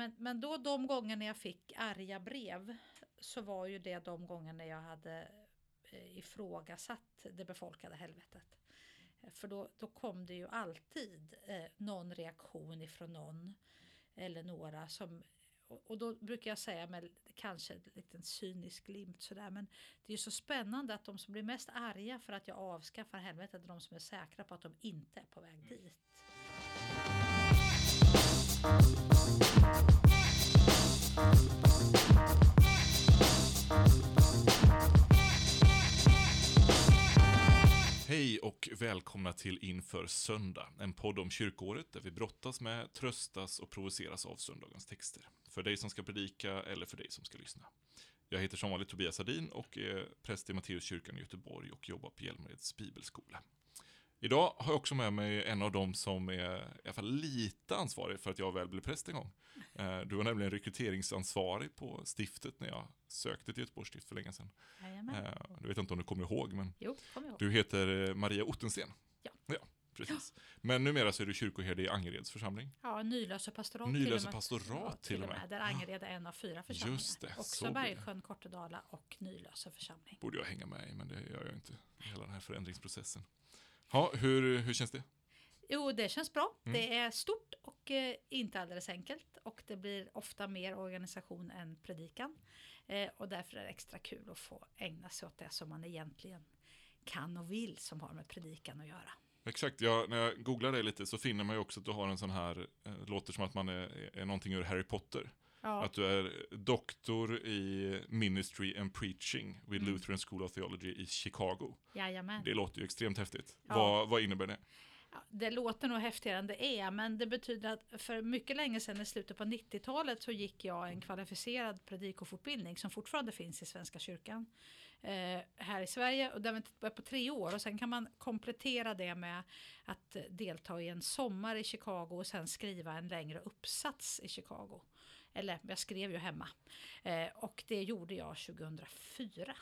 men, men då de gångerna jag fick arga brev så var ju det de gångerna jag hade eh, ifrågasatt det befolkade helvetet. Eh, För då, då kom det ju alltid eh, någon reaktion ifrån någon eller några som och och då brukar jag säga med kanske en liten cynisk glimt sådär men det är ju så spännande att de som blir mest arga för att jag avskaffar helvetet är de som är säkra på att de inte är på väg dit. Hej och välkomna till Inför söndag, en podd om kyrkåret där vi brottas med, tröstas och provoceras av söndagens texter. För dig som ska predika eller för dig som ska lyssna. Jag heter som vanligt Tobias Sardin och är präst i Matteuskyrkan i Göteborg och jobbar på Hjälmareds bibelskola. Idag har jag också med mig en av dem som är i alla fall lite ansvarig för att jag väl blev präst en gång. Eh, Du var nämligen rekryteringsansvarig på stiftet när jag sökte till Göteborgs stift för länge sedan. Jajamän. Eh, Du vet inte om du kommer ihåg, men Jo, kom ihåg. du heter eh, Maria Ottensten. Ja. Ja, precis. Men numera så är du kyrkoherde i Angereds församling. Ja, Nylöse pastorat Nylöse till och med. pastorat till och med. Där Angered är en av fyra församlingar. Just det, så Också. Bergsjön, Kortedala och Nylöse församling. Borde jag hänga med i, men det gör jag inte. Hela den här förändringsprocessen. Ja, hur, hur känns det? Jo, det känns bra. Mm. Det är stort och eh, inte alldeles enkelt. Och det blir ofta mer organisation än predikan. Eh, och därför är det extra kul att få ägna sig åt det som man egentligen kan och vill som har med predikan att göra. Exakt, jag, när jag googlar det lite så finner man ju också att du har en sån här, eh, låter som att man är, är någonting ur Harry Potter. Ja, Att du är doktor i Ministry and Preaching vid Mm. Lutheran School of Theology i Chicago. jajamän. Det låter ju extremt häftigt. Ja. Vad, vad innebär det? Det låter nog häftigare än det är, men det betyder att för mycket länge sedan i slutet på 90-talet så gick jag en kvalificerad predikofortbildning som fortfarande finns i Svenska kyrkan eh, här i Sverige. Och den var på tre år och sen kan man komplettera det med att delta i en sommar i Chicago och sen skriva en längre uppsats i Chicago. Eller jag skrev ju hemma. Eh, och det gjorde jag 2004.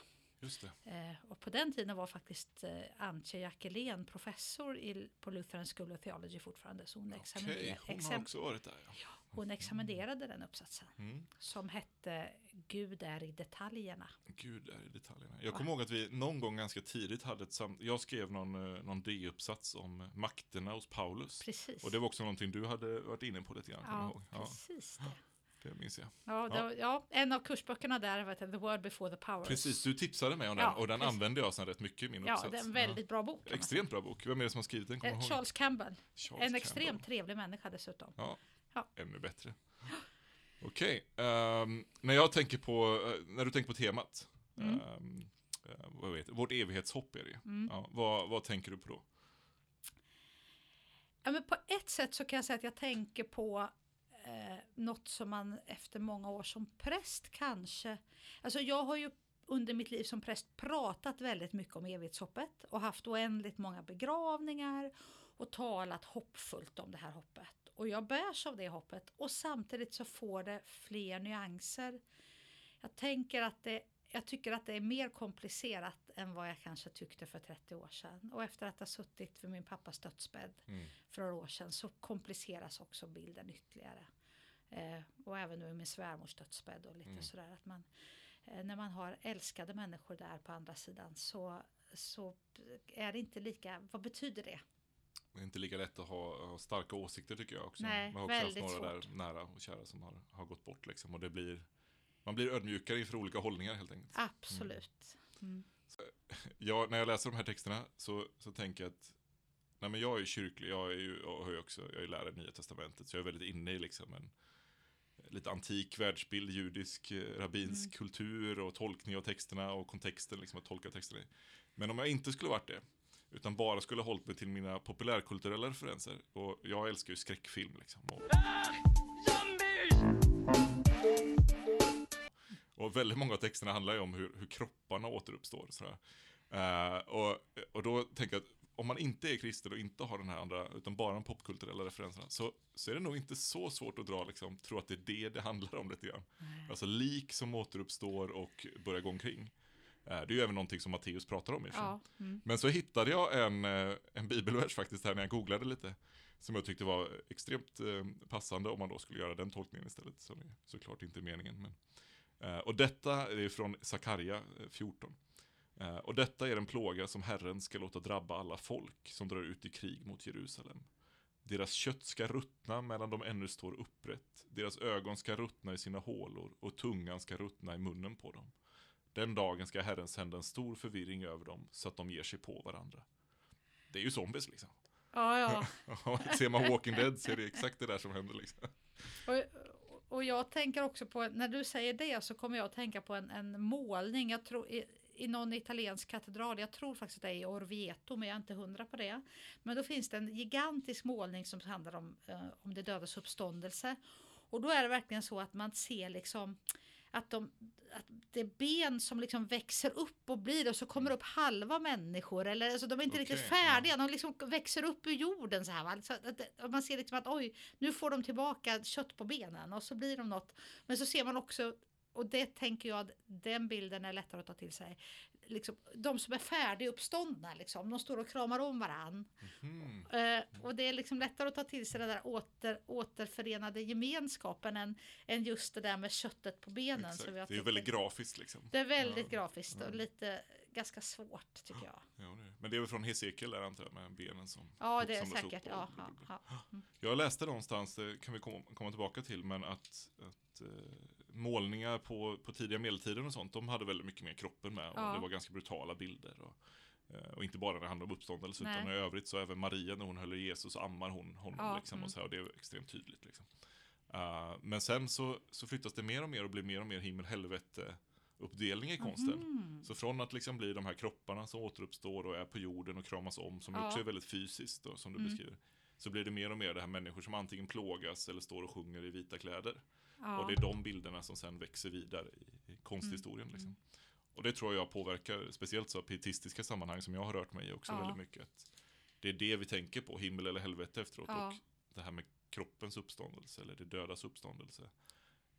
Eh, och på den tiden var faktiskt eh, Antje Jackelén professor i, på Lutheran School of Theology fortfarande. Så hon, examiner, hon har också varit där. Ja. hon examinerade den uppsatsen. Mm. Som hette Gud är i detaljerna. Gud är i detaljerna. Jag kommer ihåg att vi någon gång ganska tidigt hade ett samt... Jag skrev någon, eh, någon D-uppsats om makterna hos Paulus. Precis. Och det var också någonting du hade varit inne på lite grann, ja. Ja, precis det. Det minns jag. Ja, det, var- ja, en av kursböckerna där var The Word Before the Powers. Precis, du tipsade mig om den Ja, och den precis. använde jag sen rätt mycket i min Ja, uppsats. det är en väldigt bra bok. Extremt bra bok. Vem är det som har skrivit den? Eh? Charles Campbell. Charles en extremt Campbell. trevlig människa dessutom. Ja, Ja. ännu bättre. Okej, ehm, när jag tänker på, eh, när du tänker på temat, Mm. ehm, eh, vad vet, vårt evighetshopp är det. Mm. Ja, vad, vad tänker du på då? Ja, men på ett sätt så kan jag säga att jag tänker på eh, något som man efter många år som präst kanske... Alltså jag har ju under mitt liv som präst pratat väldigt mycket om evighetshoppet och haft oändligt många begravningar och talat hoppfullt om det här hoppet. Och jag bärs av det hoppet och samtidigt så får det fler nyanser. Jag tänker att det jag tycker att det är mer komplicerat än vad jag kanske tyckte för 30 år sedan. Och efter att ha suttit vid min pappas dödsbädd Mm. för några år sedan så kompliceras också bilden ytterligare. Eh, och även nu min svärmors dödsbädd och lite Mm. sådär att man eh, när man har älskade människor där på andra sidan så, så är det inte lika, vad betyder det? Det är inte lika lätt att ha, ha starka åsikter tycker jag också. Nej, Man har också haft några svårt. där nära och kära som har, har gått bort liksom. Och det blir, man blir ödmjukare inför olika hållningar helt enkelt. Absolut. Mm. jag, när jag läser de här texterna så, så tänker jag att nej men jag är kyrklig, jag är ju, jag ju också, jag är lärare i Nya Testamentet, så jag är väldigt inne i liksom en lite antik världsbild, judisk, eh, rabbinsk Mm. kultur och tolkning av texterna och kontexten, liksom att tolka texterna i. Men om jag inte skulle varit det, utan bara skulle ha hållit mig till mina populärkulturella referenser, och jag älskar ju skräckfilm liksom. Och, och väldigt många av texterna handlar ju om hur, hur kropparna återuppstår. och Sådär. Eh, och, och då tänker jag att om man inte är kristen och inte har den här andra, utan bara de popkulturella referenserna, så, så är det nog inte så svårt att dra, liksom, tro att det är det det handlar om lite grann. Alltså lik som återuppstår och börjar gå omkring. Eh, det är ju även någonting som Matteus pratar om. Ja. Mm. Men så hittade jag en, eh, en bibelvers faktiskt här när jag googlade lite. Som jag tyckte var extremt passande om man då skulle göra den tolkningen istället. Som är såklart inte meningen. Men, och detta är från Sakarja 14. Eh, och detta är en plåga som Herren ska låta drabba alla folk som drar ut i krig mot Jerusalem. Deras kött ska ruttna medan de ännu står upprätt. Deras ögon ska ruttna i sina hålor och tungan ska ruttna i munnen på dem. Den dagen ska Herren sända en stor förvirring över dem så att de ger sig på varandra. Det är ju zombies liksom. Ja, ja. Ser man Walking Dead så är det exakt det där som händer liksom. Och, och jag tänker också på, när du säger det så kommer jag att tänka på en, en målning. Jag tror, i, i någon italiensk katedral, jag tror faktiskt att det är i Orvieto, men jag är inte hundra på det. Men då finns det en gigantisk målning som handlar om, eh, om det dödas uppståndelse. Och då är det verkligen så att man ser liksom att, de, att det är ben som liksom växer upp och blir och så kommer upp halva människor. Eller, alltså, de är inte Okej, riktigt färdiga, de liksom växer upp ur jorden. Så här, va? Så att, att man ser liksom att oj, nu får de tillbaka kött på benen och så blir de något. Men så ser man också och det tänker jag, den bilden är lättare att ta till sig. Liksom, de som är färdiguppståndna, liksom, de står och kramar om varann. Mhm. Eh, och det är liksom lättare att ta till sig den där åter, återförenade gemenskapen än, än just det där med köttet på benen. Exakt. Som jag Det är ju väldigt grafiskt liksom. Det är väldigt Ja. grafiskt och lite ganska svårt tycker jag. Ja, det är. Men det är väl från Hesekiel där antar jag, med benen som Ja, det är säkert. och- Ja, ja, ja. Jag läste någonstans, det kan vi komma, komma tillbaka till, men att, att eh, målningar på, på tidiga medeltiden och sånt, de hade väldigt mycket med kroppen med. Och Ja. det var ganska brutala bilder. Och, eh, och inte bara när det handlar om uppståndelse, utan Nej. i övrigt så även Maria när hon höll Jesus så ammar hon honom. Ja, liksom, mm. och, så här, och det är extremt tydligt. Liksom. Eh, men sen så, så flyttas det mer och mer och blir mer och mer himmel-helvete uppdelning i konsten. Mhm. Så från att liksom bli de här kropparna som återuppstår och är på jorden och kramas om, som Ja. också är väldigt fysiskt då, som du Mm. beskriver. Så blir det mer och mer det här människor som antingen plågas eller står och sjunger i vita kläder. Ja. Och det är de bilderna som sen växer vidare i, i konsthistorien. Mm. Liksom. Och det tror jag påverkar, speciellt så pietistiska sammanhang som jag har rört mig i också Ja. väldigt mycket. Att det är det vi tänker på, himmel eller helvete efteråt. Ja. Och det här med kroppens uppståndelse eller det dödas uppståndelse.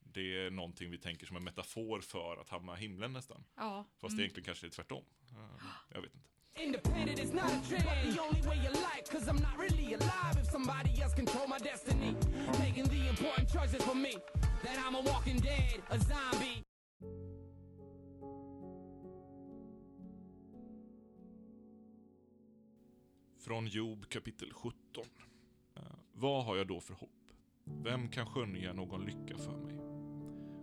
Det är någonting vi tänker som en metafor för att hamna i himlen nästan. ja. Fast mm. egentligen kanske det är tvärtom. Eh, Jag vet inte. Independent is not a trend. The only way of life, cause I'm not really alive if somebody else control my destiny. Making the important choices for me. That I'm a walking dead, a zombie. Från Job kapitel 17. Eh, Vad har jag då för hopp? Vem kan skönja någon lycka för mig?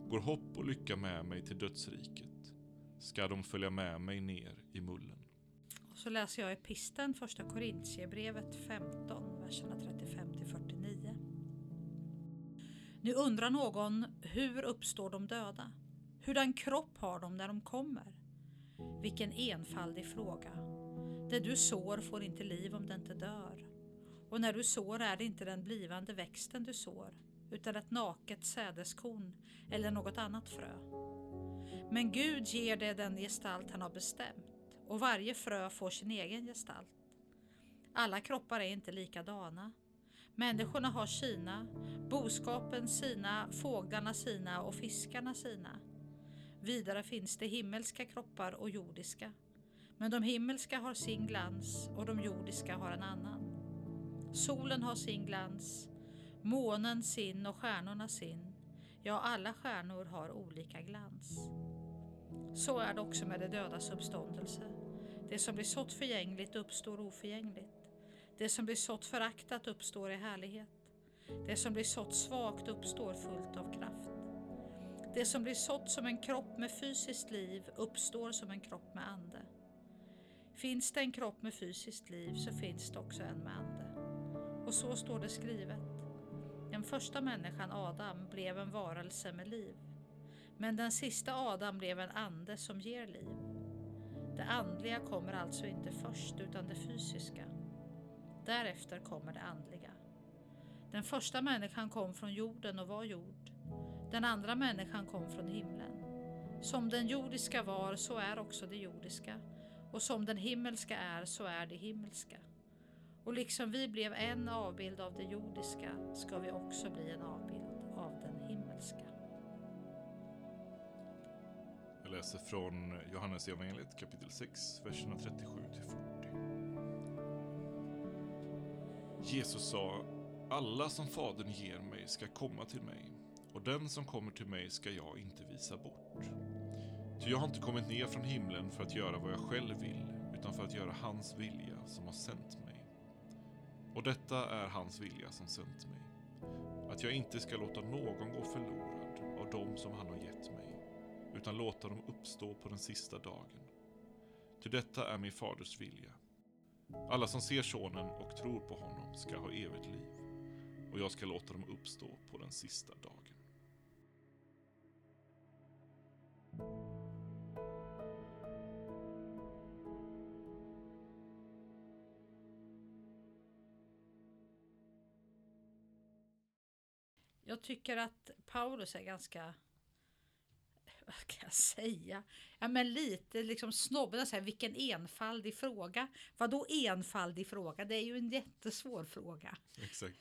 Går hopp och lycka med mig till dödsriket? Ska de följa med mig ner i mullen? Och så läser jag episten, första Korintierbrevet 15, verserna 35 till 49. Nu undrar någon, hur uppstår de döda? Hurdan kropp har de när de kommer? Vilken enfaldig fråga. Det du sår får inte liv om det inte dör. Och när du sår är det inte den blivande växten du sår, utan ett naket sädeskorn eller något annat frö. Men Gud ger det den gestalt han har bestämt och varje frö får sin egen gestalt. Alla kroppar är inte likadana. Människorna har sina, boskapen sina, fåglarna sina och fiskarna sina. Vidare finns det himmelska kroppar och jordiska. Men de himmelska har sin glans och de jordiska har en annan. Solen har sin glans, månen sin och stjärnorna sin. Ja, alla stjärnor har olika glans. Så är det också med det dödas uppståndelse. Det som blir sått förgängligt uppstår oförgängligt. Det som blir sått föraktat uppstår i härlighet. Det som blir sått svagt uppstår fullt av kraft. Det som blir sått som en kropp med fysiskt liv uppstår som en kropp med ande. Finns det en kropp med fysiskt liv så finns det också en med ande. Och så står det skrivet. Den första människan, Adam, blev en varelse med liv. Men den sista Adam blev en ande som ger liv. Det andliga kommer alltså inte först utan det fysiska. Därefter kommer det andliga. Den första människan kom från jorden och var jord. Den andra människan kom från himlen. Som den jordiska var så är också det jordiska och som den himmelska är så är det himmelska. Och liksom vi blev en avbild av det jordiska ska vi också bli en avbild av den himmelska. Jag läser från Johannes evangeliet kapitel 6, verserna 37 till 40. Jesus sa, Alla som Fadern ger mig ska komma till mig, och den som kommer till mig ska jag inte visa bort. Ty jag har inte kommit ner från himlen för att göra vad jag själv vill, utan för att göra hans vilja som har sänt mig. Och detta är hans vilja som sänt mig. Att jag inte ska låta någon gå förlorad av dem som han har gett mig, utan låta dem uppstå på den sista dagen. Ty detta är min faders vilja. Alla som ser sonen och tror på honom ska ha evigt liv, och jag ska låta dem uppstå på den sista dagen. Jag tycker att Paulus är ganska vad kan jag säga? Ja men lite liksom snobben säger vilken enfaldig fråga. Vad då enfaldig fråga? Det är ju en jättesvår fråga. Exakt.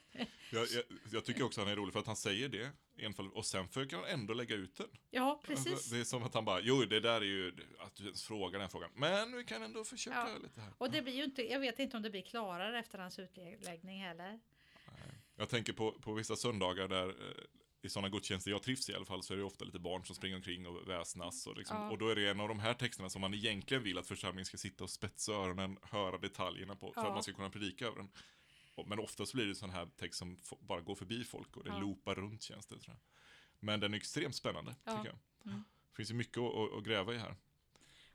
Jag, jag, jag tycker också han är rolig för att han säger det, enfald, och sen försöker han ändå lägga ut den. Ja precis. Det är som att han bara, jo det där är ju att du ens frågar den frågan, men vi kan ändå försöka Ja. lite här. Och det blir ju inte, jag vet inte om det blir klarare efter hans utläggning heller. Jag tänker på, på vissa söndagar där eh, i sådana gudstjänster jag trivs i alla fall så är det ofta lite barn som springer omkring och väsnas och, liksom, Ja. och då är det en av de här texterna som man egentligen vill att församlingen ska sitta och spetsa öronen, höra detaljerna på för Ja. att man ska kunna predika över den. Men oftast blir det sån här text som bara går förbi folk och det Ja. loopar runt känns det tror jag. Men den är extremt spännande Ja. tycker jag. Mm. Det finns ju mycket att, att, att gräva i här.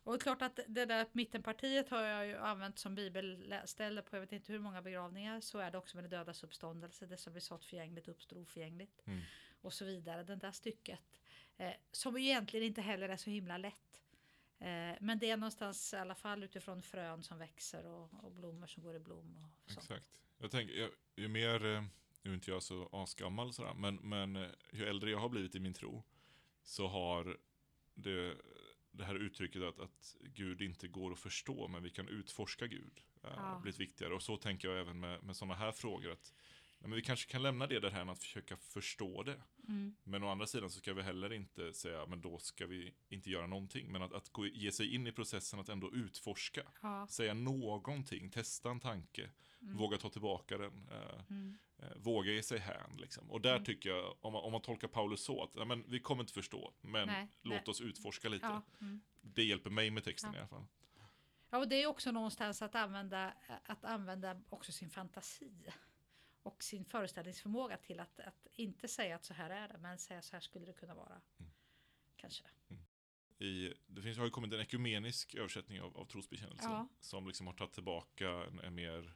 Och det är klart att det där mittenpartiet har jag ju använt som bibelställe på jag vet inte hur många begravningar. Så är det också med det dödas uppståndelse. Det som vi sått förgängligt uppstår oförgängligt. Mm. Och så vidare. Den där stycket. Eh, som egentligen inte heller är så himla lätt. Eh, men det är någonstans i alla fall utifrån frön som växer och, och blommor som går i blom. Och sånt. Exakt. Jag tänker, jag, ju mer, eh, nu är inte jag så asgammal sådär, men, men eh, ju äldre jag har blivit i min tro så har det, det här uttrycket att, att Gud inte går att förstå, men vi kan utforska Gud, eh, Ja. blivit viktigare. Och så tänker jag även med, med sådana här frågor, att nej, men vi kanske kan lämna det där här med att försöka förstå det. Mm. Men å andra sidan så ska vi heller inte säga, men då ska vi inte göra någonting. Men att, att gå, ge sig in i processen att ändå utforska Ja. säga någonting, testa en tanke, Mm. våga ta tillbaka den, eh, Mm. eh, våga ge sig hän. Liksom. Och där Mm. tycker jag, om man, om man tolkar Paulus så, att ja, men, vi kommer inte förstå, men Nej, låt nej. oss utforska lite. Ja. Mm. Det hjälper mig med texten i alla fall. Ja, och det är också någonstans att använda, att använda också sin fantasi och sin föreställningsförmåga till att, att inte säga att så här är det, men säga så här skulle det kunna vara. Mm. Kanske. I, det finns, har ju kommit en ekumenisk översättning av, av trosbekännelsen Ja. som liksom har tagit tillbaka en, en mer,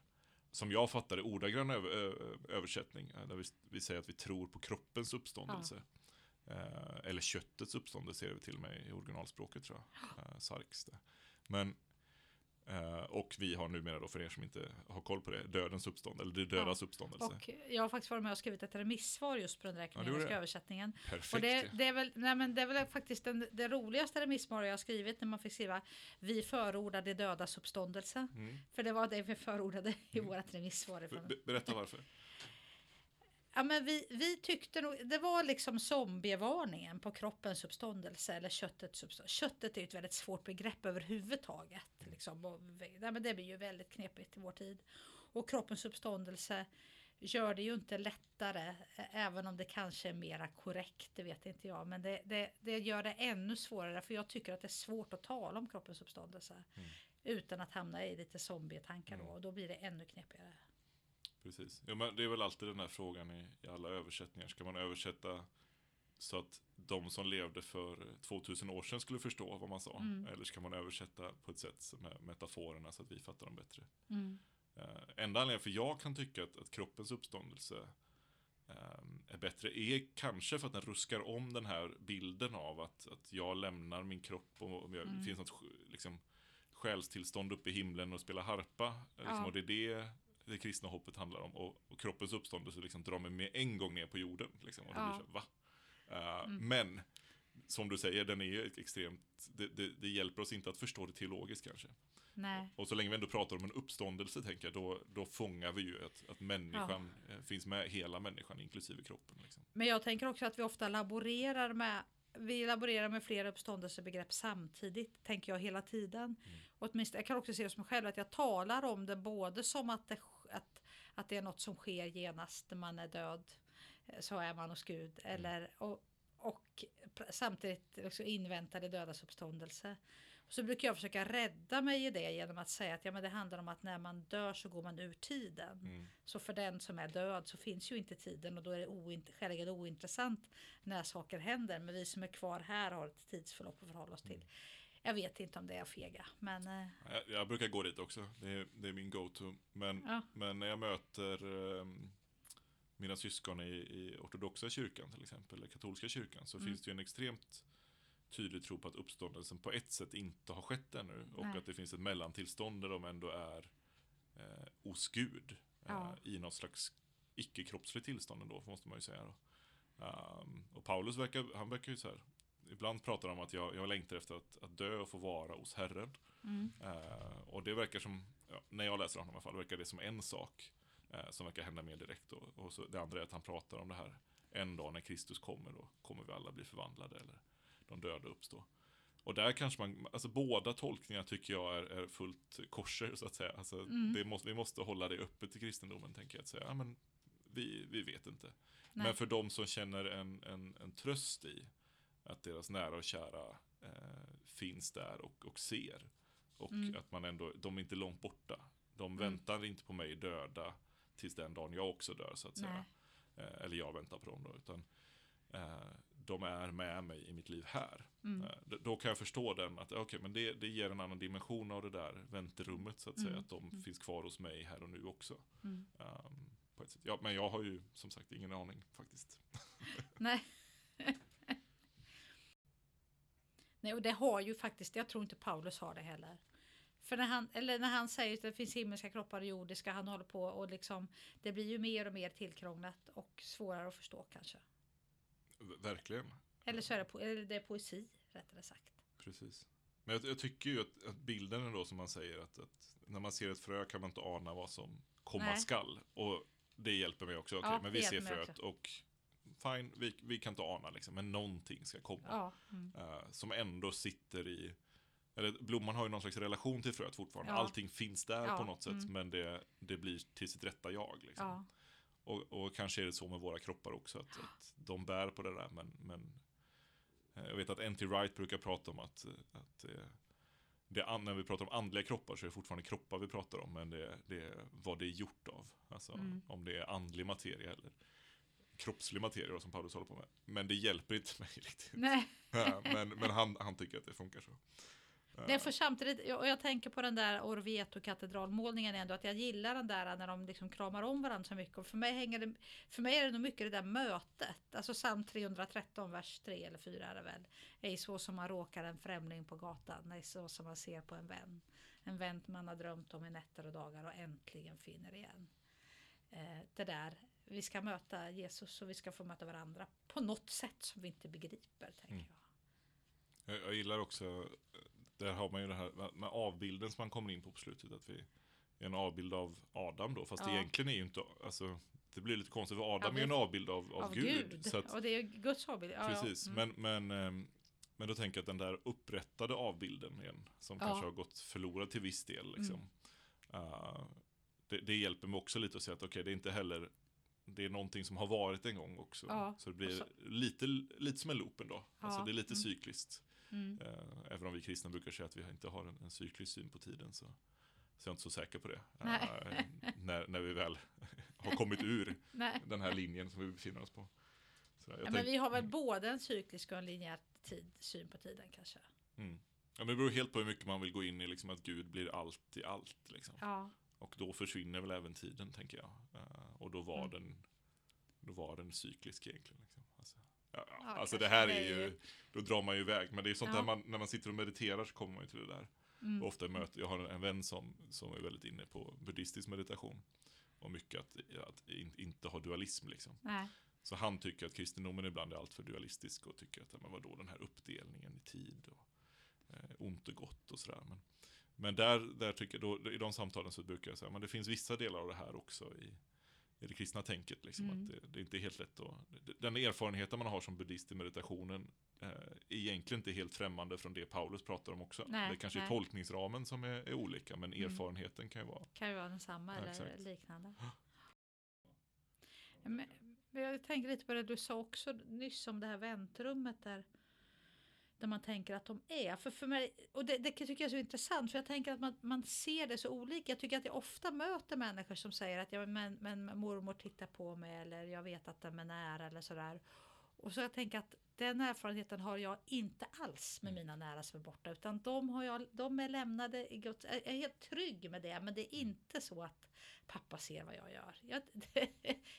som jag fattar det, ordagrann över, ö, översättning. eh, Där vi, vi säger att vi tror på kroppens uppståndelse. Eh, eller köttets uppståndelse är det till och med i originalspråket tror jag. Eh, Sarks det. Men, och vi har numera då, för er som inte har koll på det, dödens uppstånd, eller det dödas uppståndelse. Och jag har faktiskt varit med och skrivit ett remissvar just på den där Ja, ekumeniska det. översättningen. Perfekt. Och det, det, är väl, nej men det är väl faktiskt den, det roligaste remissvaret jag har skrivit när man fick skriva Vi förordar det dödas uppståndelse. Mm. För det var det vi förordade i Mm. vårt remissvar. Be- Ifrån. be- Berätta varför. Ja, men vi, vi tyckte nog, det var liksom zombievarningen på kroppens uppståndelse eller köttets uppståndelse. Köttet är ett väldigt svårt begrepp överhuvudtaget. Liksom. Och, nej, men det blir ju väldigt knepigt i vår tid. Och kroppens uppståndelse gör det ju inte lättare, även om det kanske är mera korrekt, det vet inte jag. Men det, det, det gör det ännu svårare, för jag tycker att det är svårt att tala om kroppens uppståndelse. Mm. Utan att hamna i lite zombietankar då, Mm. och då blir det ännu knepigare. Precis. Ja, men det är väl alltid den här frågan i, i alla översättningar. Ska man översätta så att de som levde för 2000 år sedan skulle förstå vad man sa? Mm. Eller ska man översätta på ett sätt som är metaforerna så att vi fattar dem bättre? Mm. Uh, enda anledningen för jag kan tycka att, att kroppens uppståndelse ehm, är bättre är kanske för att den ruskar om den här bilden av att, att jag lämnar min kropp och, jag, Mm. det finns något liksom, själstillstånd uppe i himlen och spelar harpa. eh, Liksom, Ja. Och det är det det kristna hoppet handlar om. Och, och kroppens uppståndelse liksom drar mig med en gång ner på jorden. Liksom, och Ja. blir så, va? Eh, Mm. Men, som du säger, den är ju extremt, det, det, det hjälper oss inte att förstå det teologiskt kanske. Nej. Och så länge vi ändå pratar om en uppståndelse, tänker jag, då, då fångar vi ju att, att människan eh, finns med, hela människan, inklusive kroppen. Liksom. Men jag tänker också att vi ofta laborerar med vi laborerar med flera uppståndelsebegrepp samtidigt, tänker jag hela tiden. Mm. Och åtminstone, jag kan också se det som själv att jag talar om det både som att, det, att, det är något som sker genast när man är död. eh, Så är man hos Gud. Eller, och, och samtidigt också invänta det dödas uppståndelse. Så brukar jag försöka rädda mig i det genom att säga att ja, men det handlar om att när man dör så går man ur tiden. Mm. Så för den som är död så finns ju inte tiden och då är det oint- skäligen ointressant när saker händer. Men vi som är kvar här har ett tidsförlopp att förhålla oss till. Jag vet inte om det är fega, men eh, Jag, jag brukar gå dit också. Det är, det är min go-to. Men, Ja. men när jag möter ehm, mina syskon i, i ortodoxa kyrkan till exempel, eller katolska kyrkan, så Mm. finns det ju en extremt tydlig tro på att uppståndelsen på ett sätt inte har skett ännu. Och Nej. att det finns ett mellantillstånd där de ändå är eh, hos Gud. Eh, Ja. I något slags icke-kroppsligt tillstånd ändå, måste man ju säga. Då. Ehm, och Paulus verkar, han verkar ju så här, ibland pratar om att jag, jag längtar efter att, att dö och få vara hos Herren. mm, Eh, och det verkar som, ja, när jag läser honom i alla fall, verkar det som en sak eh, som verkar hända mer direkt. Och, och så, det andra är att han pratar om det här, en dag när Kristus kommer, då kommer vi alla bli förvandlade eller de döda uppstå. Och där kanske man, alltså båda tolkningar tycker jag är, är fullt korser så att säga. Alltså, Mm. det måste, vi måste hålla det öppet i kristendomen, tänker jag. Att säga, ja, men vi, vi vet inte. Nej. Men för de som känner en, en, en tröst i att deras nära och kära eh, finns där och, och ser. Och Mm. att man ändå, de är inte långt borta. De Mm. väntar inte på mig döda tills den dagen jag också dör så att säga. Eh, eller jag väntar på dem då. Utan eh, de är med mig i mitt liv här. Mm. Eh, d- då kan jag förstå den att okej, men det, det ger en annan dimension av det där vänterummet så att säga. Mm. Att de Mm. finns kvar hos mig här och nu också. Sätt. Ja, men jag har ju som sagt ingen aning faktiskt. Nej. Nej, och det har ju faktiskt, jag tror inte Paulus har det heller. För när han, eller när han säger att det finns himmelska kroppar och jordiska, han håller på och liksom, det blir ju mer och mer tillkrånglat och svårare att förstå kanske. Verkligen. Eller så är det, po- eller det är poesi, rättare sagt. Precis. Men jag, jag tycker ju att, att bilden ändå som man säger att, att när man ser ett frö kan man inte ana vad som komma Nej. skall. Och det hjälper mig också. Okej, Ja, men vi ser fröet och fine, vi, vi kan inte ana liksom, men någonting ska komma. Ja. Mm. Eh, som ändå sitter i eller blomman har ju någon slags relation till fröet fortfarande. Ja. Allting finns där Ja, på något sätt. mm. Men det, det blir till sitt rätta jag. Liksom. ja. Och, och kanske är det så med våra kroppar också. Att, att de bär på det där. Men, men eh, jag vet att N.T. Wright brukar prata om att, att det, an- när vi pratar om andliga kroppar så är det fortfarande kroppar vi pratar om. Men det, det är vad det är gjort av. Alltså Mm. om det är andlig materia eller kroppslig materia då, som Paulus håller på med. Men det hjälper inte mig riktigt. Nej. Men men han, han tycker att det funkar så. Det för samtidigt, och jag tänker på den där Orvieto-katedralmålningen ändå, att jag gillar den där när de liksom kramar om varandra så mycket. Och för mig, hänger det, för mig är det nog mycket det där mötet. Alltså psalm 313, vers 3 eller 4 är det väl. Ej så som man råkar en främling på gatan, nej så som man ser på en vän. En vän man har drömt om i nätter och dagar och äntligen finner igen. Eh, det där, vi ska möta Jesus och vi ska få möta varandra på något sätt som vi inte begriper, tänker Mm. jag. Jag, jag gillar också, där har man ju det här med- avbilden som man kommer in på på slutet. Att vi är en avbild av Adam då. Fast Ja. egentligen är ju inte, alltså det blir lite konstigt för Adam Ja, är ju en avbild av, av, Gud. Så att, och det är Guds avbild. Ja, precis, Mm. men, men, ehm, men då tänker jag att den där upprättade avbilden igen. Som Ja. kanske har gått förlorad till viss del. Liksom. Mm. Uh, det, det hjälper mig också lite att säga att okej, det är inte heller det är någonting som har varit en gång också. Ja, så det blir och lite, lite som en loop ändå. Alltså Ja, det är lite mm. cykliskt. Mm. Eh, även om vi kristna brukar säga att vi inte har en, en cyklisk syn på tiden så, så är jag inte så säker på det. Eh, när, när vi väl har kommit ur den här linjen som vi befinner oss på. Så Ja, men tänk- vi har väl både en cyklisk och en linjär tid, syn på tiden kanske. mm. ja, men det beror helt på hur mycket man vill gå in i liksom, att Gud blir allt i allt. Liksom. Ja, Och då försvinner väl även tiden, tänker jag. Eh, och då var, Mm. den, då var den cyklisk egentligen. Liksom. Alltså, ja, ja, alltså det här är ju, ju- då drar man ju iväg. Men det är sånt Ja. där man, när man sitter och mediterar så kommer man ju till det där. mm. Och ofta möter, jag har en vän som, som är väldigt inne på buddhistisk meditation. Och mycket att, att in, inte ha dualism liksom. Nej. Så han tycker att kristendomen ibland är alltför dualistisk och tycker att men vadå den här uppdelningen i tid och eh, ont och gott och sådär. Men, men där, där tycker jag, då, i de samtalen så brukar jag säga, men det finns vissa delar av det här också i, i det kristna tänket. Liksom, Mm. att det, det är inte helt lätt att, den erfarenheten man har som buddhist i meditationen eh, är egentligen inte helt främmande från det Paulus pratar om också. Nej, det kanske är nej. tolkningsramen som är, är olika, men Mm. erfarenheten kan ju vara Kan ju vara densamma Ja, eller exakt. liknande. Men jag tänker lite på det du sa också nyss om det här väntrummet där. Där man tänker att de är. För, för mig, och det, det tycker jag är så intressant för jag tänker att man, man ser det så olika. Jag tycker att jag ofta möter människor som säger att ja, men, men mormor tittar på mig eller jag vet att den är nära eller sådär. Och så jag tänker att den erfarenheten har jag inte alls med mina nära som är borta. Utan de, har jag, de är lämnade i. Jag är helt trygg med det. Men det är inte så att pappa ser vad jag gör. Jag,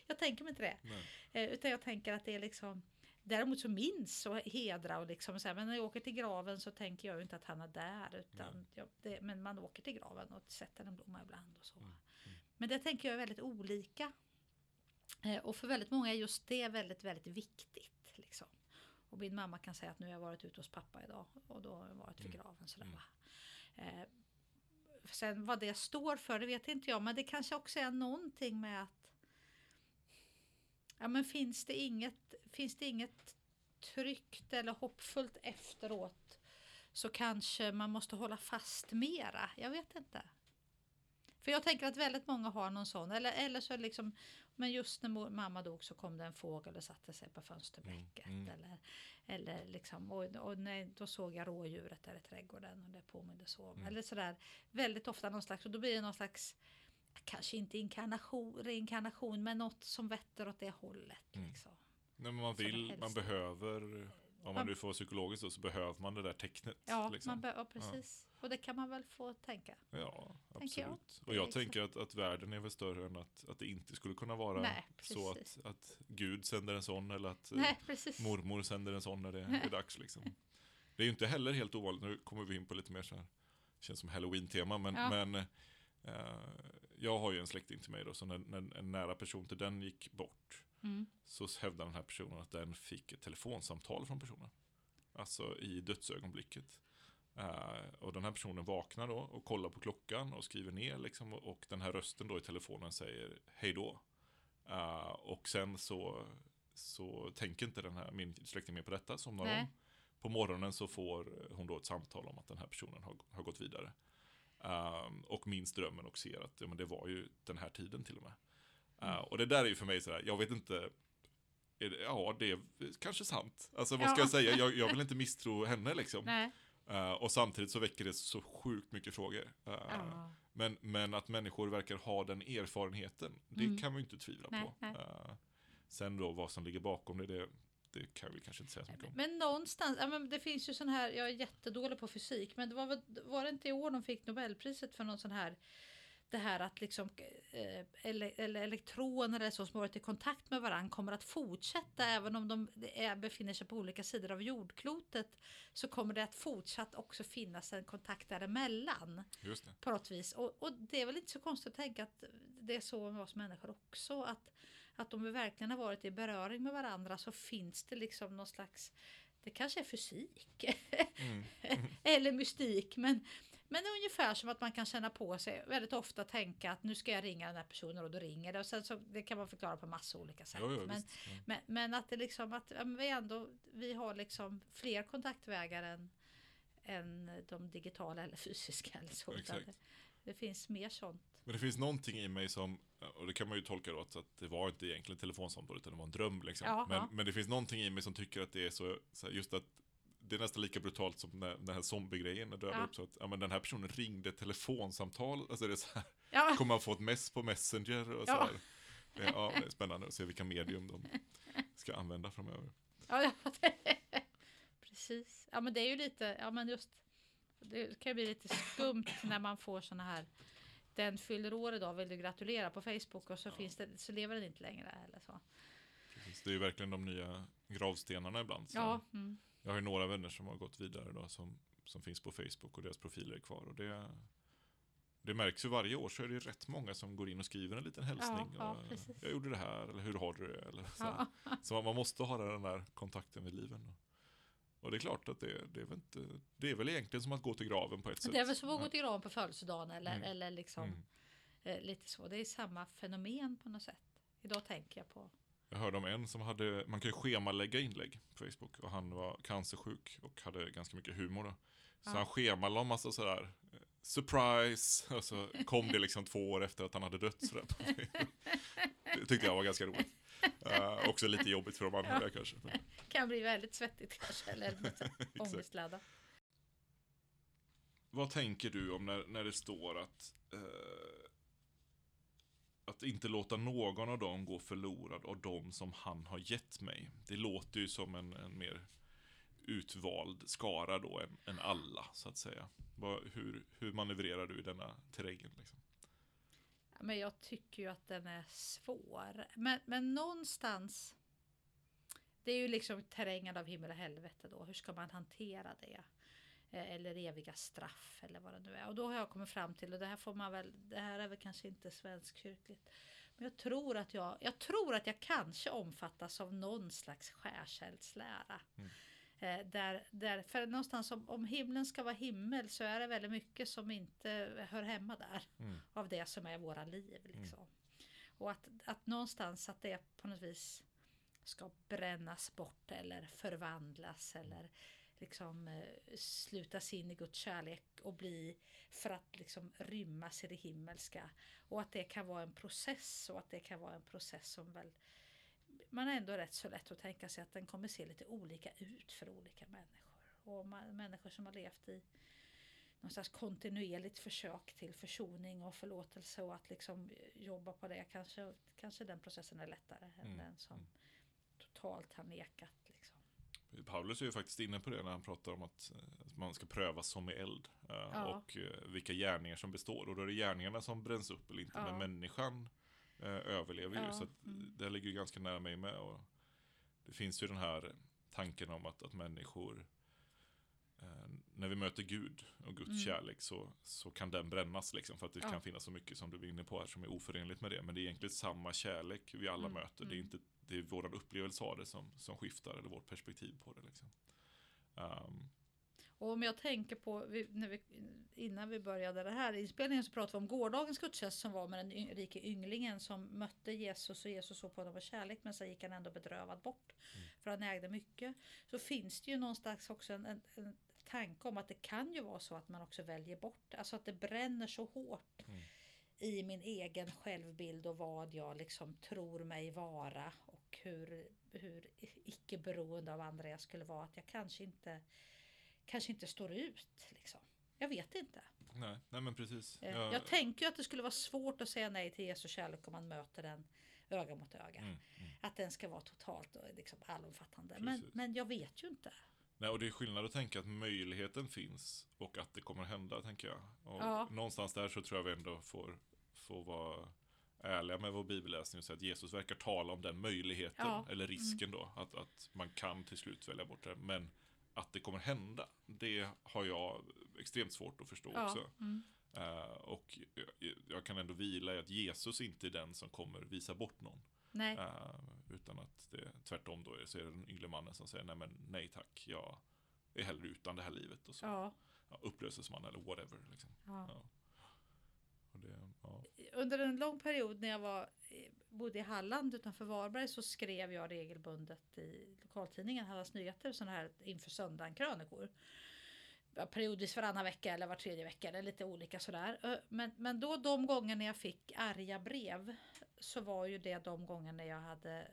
jag tänker mig inte det. Nej. Eh, Utan jag tänker att det är liksom Däremot så minns och hedra och liksom så här, men när jag åker till graven så tänker jag inte att han är där. Utan jag, det, men man åker till graven och sätter en blomma ibland och så. Mm, Men det tänker jag är väldigt olika. Eh, Och för väldigt många är just det väldigt, väldigt viktigt. Liksom. Och min mamma kan säga att nu har jag varit ute hos pappa idag och då har jag varit vid Mm. graven. Sådär, Mm. va. Eh, Sen vad det står för det vet inte jag men det kanske också är någonting med att Ja men finns det inget, finns det inget tryggt eller hoppfullt efteråt så kanske man måste hålla fast mera. Jag vet inte. För jag tänker att väldigt många har någon sån. Eller, eller så liksom, men just när mamma dog så kom det en fågel och satte sig på fönsterbräcket. Mm, mm. Eller, eller liksom, och, och nej, då såg jag rådjuret där i trädgården och det påminde så. om. Mm. Eller sådär, väldigt ofta någon slags, och då blir det någon slags, kanske inte inkarnation, reinkarnation, men något som vetter åt det hållet. Mm. Liksom. Nej, men man vill, man behöver, om man nu får psykologiskt då, så behöver man det där tecknet. Ja, liksom. man be- ja, precis. Och det kan man väl få tänka. Ja, jag. absolut. Det Och är jag liksom- tänker att, att världen är väl större än att, att det inte skulle kunna vara Nej, så att, att Gud sänder en sån eller att eh, Nej, precis. mormor sänder en sån när det är dags. Liksom. Det är ju inte heller helt ovanligt, nu kommer vi in på lite mer så här, känns som halloween-tema, men, Ja. men eh, jag har ju en släkting till mig då, så när, när en nära person till den gick bort Mm. så hävdar den här personen att den fick ett telefonsamtal från personen. Alltså i dödsögonblicket. Eh, och den här personen vaknar då och kollar på klockan och skriver ner liksom, och, den här rösten då i telefonen säger hej då. Eh, och sen så, så tänker inte den här, min släkting mer på detta, somnar Nej. om. På morgonen så får hon då ett samtal om att den här personen har, har gått vidare. Um, och minns drömmen och ser att ja, men det var ju den här tiden till och med. Uh, och det där är ju för mig sådär, jag vet inte, det, ja det är kanske sant. Alltså vad ska Ja. jag säga, jag, jag vill inte misstro henne liksom. Uh, och samtidigt så väcker det så sjukt mycket frågor. Uh, Ja. men, men att människor verkar ha den erfarenheten, det Mm. kan man ju inte tvivla Nej, på. nej. Sen då vad som ligger bakom det, det, det kan vi kanske inte säga så mycket om. Men någonstans, ja, men det finns ju sån här, jag är jättedålig på fysik, men det var, väl, var det inte i år de fick Nobelpriset för någon sån här det här att liksom, eh, ele, eller elektroner eller så som varit i kontakt med varandra kommer att fortsätta även om de är, befinner sig på olika sidor av jordklotet så kommer det att fortsatt också finnas en kontakt däremellan Just det. på något vis. Och, och det är väl inte så konstigt att tänka att det är så med oss människor också. Att, att om vi verkligen har varit i beröring med varandra så finns det liksom någon slags, det kanske är fysik Mm. eller mystik. Men, men ungefär som att man kan känna på sig väldigt ofta tänka att nu ska jag ringa den här personen och då ringer det. Och sen så, det kan man förklara på massa olika sätt. Jo, jo, men. Ja. men, men att det liksom att ja, vi ändå vi har liksom fler kontaktvägar än, än de digitala eller fysiska. Eller så, Exakt. det, det finns mer sånt. Men det finns någonting i mig som, och det kan man ju tolka då att det var inte egentligen telefonsamtal utan det var en dröm liksom. Ja, men, ja. men det finns någonting i mig som tycker att det är så, så här, just att det är nästan lika brutalt som när, den här zombie-grejen när dödar Ja. upp så att ja, men den här personen ringde telefonsamtal, alltså det är så här, Ja, kommer man få ett mess på Messenger och så Ja. här. Det, ja, det är spännande att se vilka medium de ska använda framöver. ja, ja precis. Ja men det är ju lite, ja men just det kan ju bli lite skumt när man får såna här den fyller år idag, vill du gratulera på Facebook och så, finns det, så lever den inte längre eller så. Precis. Det är ju verkligen de nya gravstenarna ibland. Så Ja, mm. Jag har ju några vänner som har gått vidare då, som, som finns på Facebook och deras profiler är kvar. Och det, det märks ju varje år så är det rätt många som går in och skriver en liten hälsning. ja, precis. jag gjorde det här, eller hur har du det? Eller så, ja. så man, måste ha den där kontakten vid liven. Och det är klart att det, det, är väl inte, det är väl egentligen som att gå till graven på ett sätt. Det är väl som att gå Ja. till graven på födelsedagen eller, Mm. eller liksom Mm. eh, lite så. Det är samma fenomen på något sätt. Idag tänker jag på. Jag hörde om en som hade, man kan ju schemalägga inlägg på Facebook och han var cancersjuk och hade ganska mycket humor då. Så Ja. han schemalade en massa sådär, eh, surprise, och så kom det liksom två år efter att han hade dött sådär. Det tyckte jag var ganska roligt. Eh, också lite jobbigt för de anhöriga kanske. Men, Kan bli väldigt svettigt kanske, eller ångestladdat. vad tänker du om när, när det står att eh, att inte låta någon av dem gå förlorad av dem som han har gett mig. Det låter ju som en, en mer utvald skara då än, än alla, så att säga. Var, hur, hur manövrerar du i denna terrängen? Liksom? Ja, Men jag tycker ju att den är svår. Men, men någonstans. Det är ju liksom terrängen av himmel och helvete då. Hur ska man hantera det? Eh, Eller eviga straff eller vad det nu är. Och då har jag kommit fram till, och det här får man väl, det här är väl kanske inte svenskkyrkligt. Men jag tror att jag, jag tror att jag kanske omfattas av någon slags skärseldslära. Mm. Eh, Där, där, för någonstans om, om himlen ska vara himmel så är det väldigt mycket som inte hör hemma där Mm. av det som är våra liv. Liksom. Och att, att någonstans att det på något vis ska brännas bort eller förvandlas eller liksom eh, slutas in i Guds kärlek och bli för att liksom rymmas i det himmelska. Och att det kan vara en process och att det kan vara en process som väl man är ändå rätt så lätt att tänka sig att den kommer se lite olika ut för olika människor. Och man, människor som har levt i någon slags kontinuerligt försök till försoning och förlåtelse och att liksom jobba på det. Kanske, kanske den processen är lättare än Mm, den som mm. totalt har nekat. Paulus är ju faktiskt inne på det när han pratar om att eh, att man ska prövas som i eld. eh, Ja. Och eh, vilka gärningar som består. Och då är det gärningarna som bränns upp eller inte. Ja. Men människan eh, överlever ju. Ja, Så att, mm. det ligger ju ganska nära mig med. Och det finns ju den här tanken om att, att människor eh, när vi möter Gud och Guds Mm. kärlek så, så kan den brännas liksom. För att det kan finnas så mycket som du var inne på här som är oförenligt med det. Men det är egentligen samma kärlek vi alla Mm, möter. Det är mm. inte det är våran upplevelse av det som, som skiftar eller vårt perspektiv på det. Liksom. Ehm, Och om jag tänker på, när vi, innan vi började det här inspelningen så pratade vi om gårdagens gudstjänst som var med den rike ynglingen som mötte Jesus och Jesus såg på honom med kärlek men sen gick han ändå bedrövad bort. Mm. För han ägde mycket. Så finns det ju någonstans också en, en, en tanke om att det kan ju vara så att man också väljer bort, alltså att det bränner så hårt Mm. i min egen självbild och vad jag liksom tror mig vara hur, hur icke beroende av andra jag skulle vara. Att jag kanske inte kanske inte står ut. Liksom. Jag vet inte. nej, nej, men precis. Eh, Ja, Jag tänker ju att det skulle vara svårt att säga nej till Jesu kärlek om man möter den öga mot öga. mm, mm. Att den ska vara totalt liksom allomfattande. Men, men jag vet ju inte. Nej, och det är skillnad att tänka att möjligheten finns och att det kommer hända, tänker jag. Och Ja. Någonstans där så tror jag vi ändå får, får vara ärliga med vår bibelläsning och säga att Jesus verkar tala om den möjligheten, Ja. eller risken då, att, att man kan till slut välja bort det. Men att det kommer hända, det har jag extremt svårt att förstå Ja. också. Mm. Eh, och jag, jag kan ändå vila i att Jesus inte är den som kommer visa bort någon. Eh, utan att det tvärtom då är, så är det den yngre mannen som säger nej men nej tack, jag är hellre utan det här livet. Och så Ja. ja, upplöses man eller whatever. Liksom. Ja. Ja. Och det, ja. Under en lång period när jag var, bodde i Halland utanför Varberg så skrev jag regelbundet i lokaltidningen Hallands Nyheter sådana här inför söndagen krönikor. Ja, Periodvis varannan vecka eller var tredje vecka eller lite olika sådär. Ö, Men, men då de gånger när jag fick arga brev så var ju det de gånger när jag hade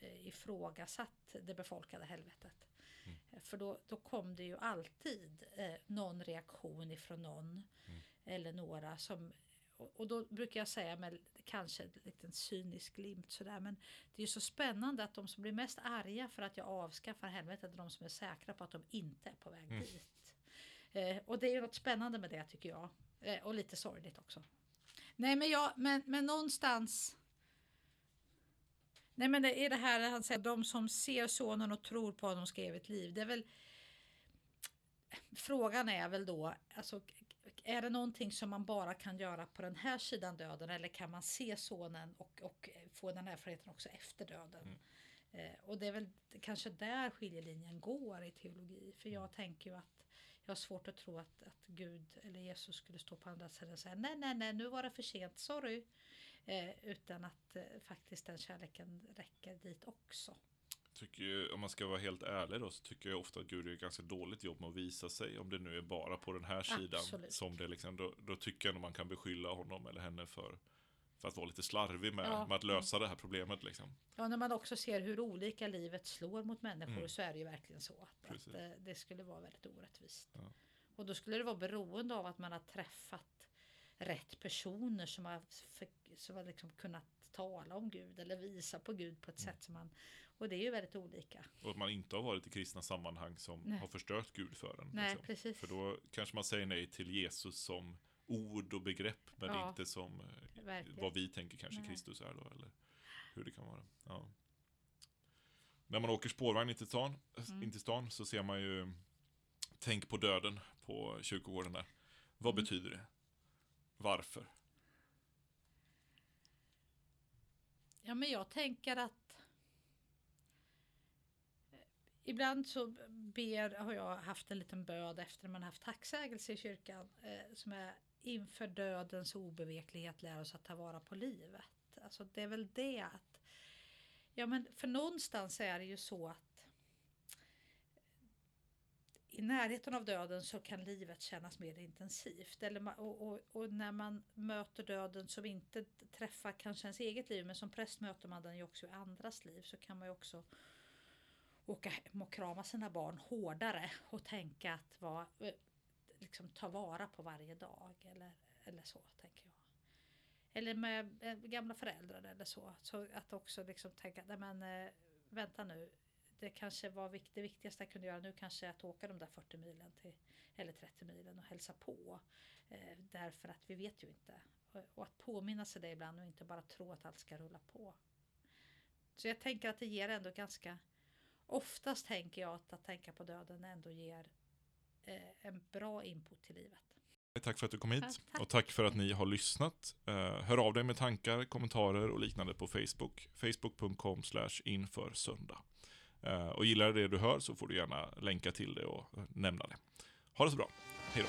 eh, ifrågasatt det befolkade helvetet. Mm. Eh, För då, då kom det ju alltid eh, någon reaktion ifrån någon Mm. eller några som och då brukar jag säga med kanske en liten cynisk glimt sådär men det är ju så spännande att de som blir mest arga för att jag avskaffar helvetet är de som är säkra på att de inte är på väg Mm. dit. Eh, och det är ju något spännande med det tycker jag. Eh, och lite sorgligt också. Nej men jag, men, men någonstans Nej men det är det här han säger, de som ser sonen och tror på honom ska evigt liv. Det är väl Frågan är väl då, alltså, är det någonting som man bara kan göra på den här sidan döden eller kan man se sonen och, och få den erfarenheten också efter döden? Eh, och det är väl kanske där skiljelinjen går i teologi. För jag tänker ju att jag har svårt att tro att, att Gud eller Jesus skulle stå på andra sidan och säga nej, nej, nej, nu var det för sent, sorry. Eh, utan att eh, faktiskt den kärleken räcker dit också. Tycker ju, om man ska vara helt ärlig då, så tycker jag ofta att Gud gör ett ganska dåligt jobb med att visa sig. Om det nu är bara på den här sidan. Absolut. Som det liksom, då, då tycker jag nog man kan beskylla honom eller henne för för att vara lite slarvig med, Ja. med att lösa det här problemet liksom. Ja, när man också ser hur olika livet slår mot människor Mm. så är det ju verkligen så att, att eh, det skulle vara väldigt orättvist. Ja. Och då skulle det vara beroende av att man har träffat rätt personer som har, för, som har liksom kunnat tala om Gud eller visa på Gud på ett Mm. sätt som man... Och det är ju väldigt olika. Och att man inte har varit i kristna sammanhang som Nej. har förstört Gud för en. Nej, liksom. precis. För då kanske man säger nej till Jesus som ord och begrepp, men Ja. inte som eh, Verkligen. vad vi tänker kanske Nej. Kristus är då, eller hur det kan vara. Ja. När man åker spårvagn in till stan, Mm. in till stan så ser man ju Tänk på döden på kyrkogården där. Vad Mm. betyder det? Varför? Ja, men jag tänker att eh, Ibland så ber, har jag haft en liten böd efter man haft tacksägelse i kyrkan eh, som är inför dödens obeveklighet lär oss att ta vara på livet. Alltså det är väl det att Ja men för någonstans är det ju så att i närheten av döden så kan livet kännas mer intensivt. Eller, och, och, och när man möter döden som inte träffar kanske ens eget liv men som präst möter man den ju också i andras liv så kan man ju också åka hem och krama sina barn hårdare och tänka att vara, eh, liksom ta vara på varje dag eller, eller så tänker jag. Eller med eh, gamla föräldrar eller så. Så att också liksom tänka, nej men eh, vänta nu, det kanske var vikt, det viktigaste jag kunde göra nu kanske att åka de där 40 milen till, eller 30 milen och hälsa på. Eh, därför att vi vet ju inte. Och, och att påminna sig det ibland och inte bara tro att allt ska rulla på. Så jag tänker att det ger ändå ganska oftast tänker jag att att tänka på döden ändå ger eh, en bra input till livet. Tack för att du kom hit tack, tack. och tack för att ni har lyssnat. Eh, hör av dig med tankar, kommentarer och liknande på Facebook. Facebook.com inför söndag. Eh, och gillar du det du hör så får du gärna länka till det och nämna det. Ha det så bra. Hej då.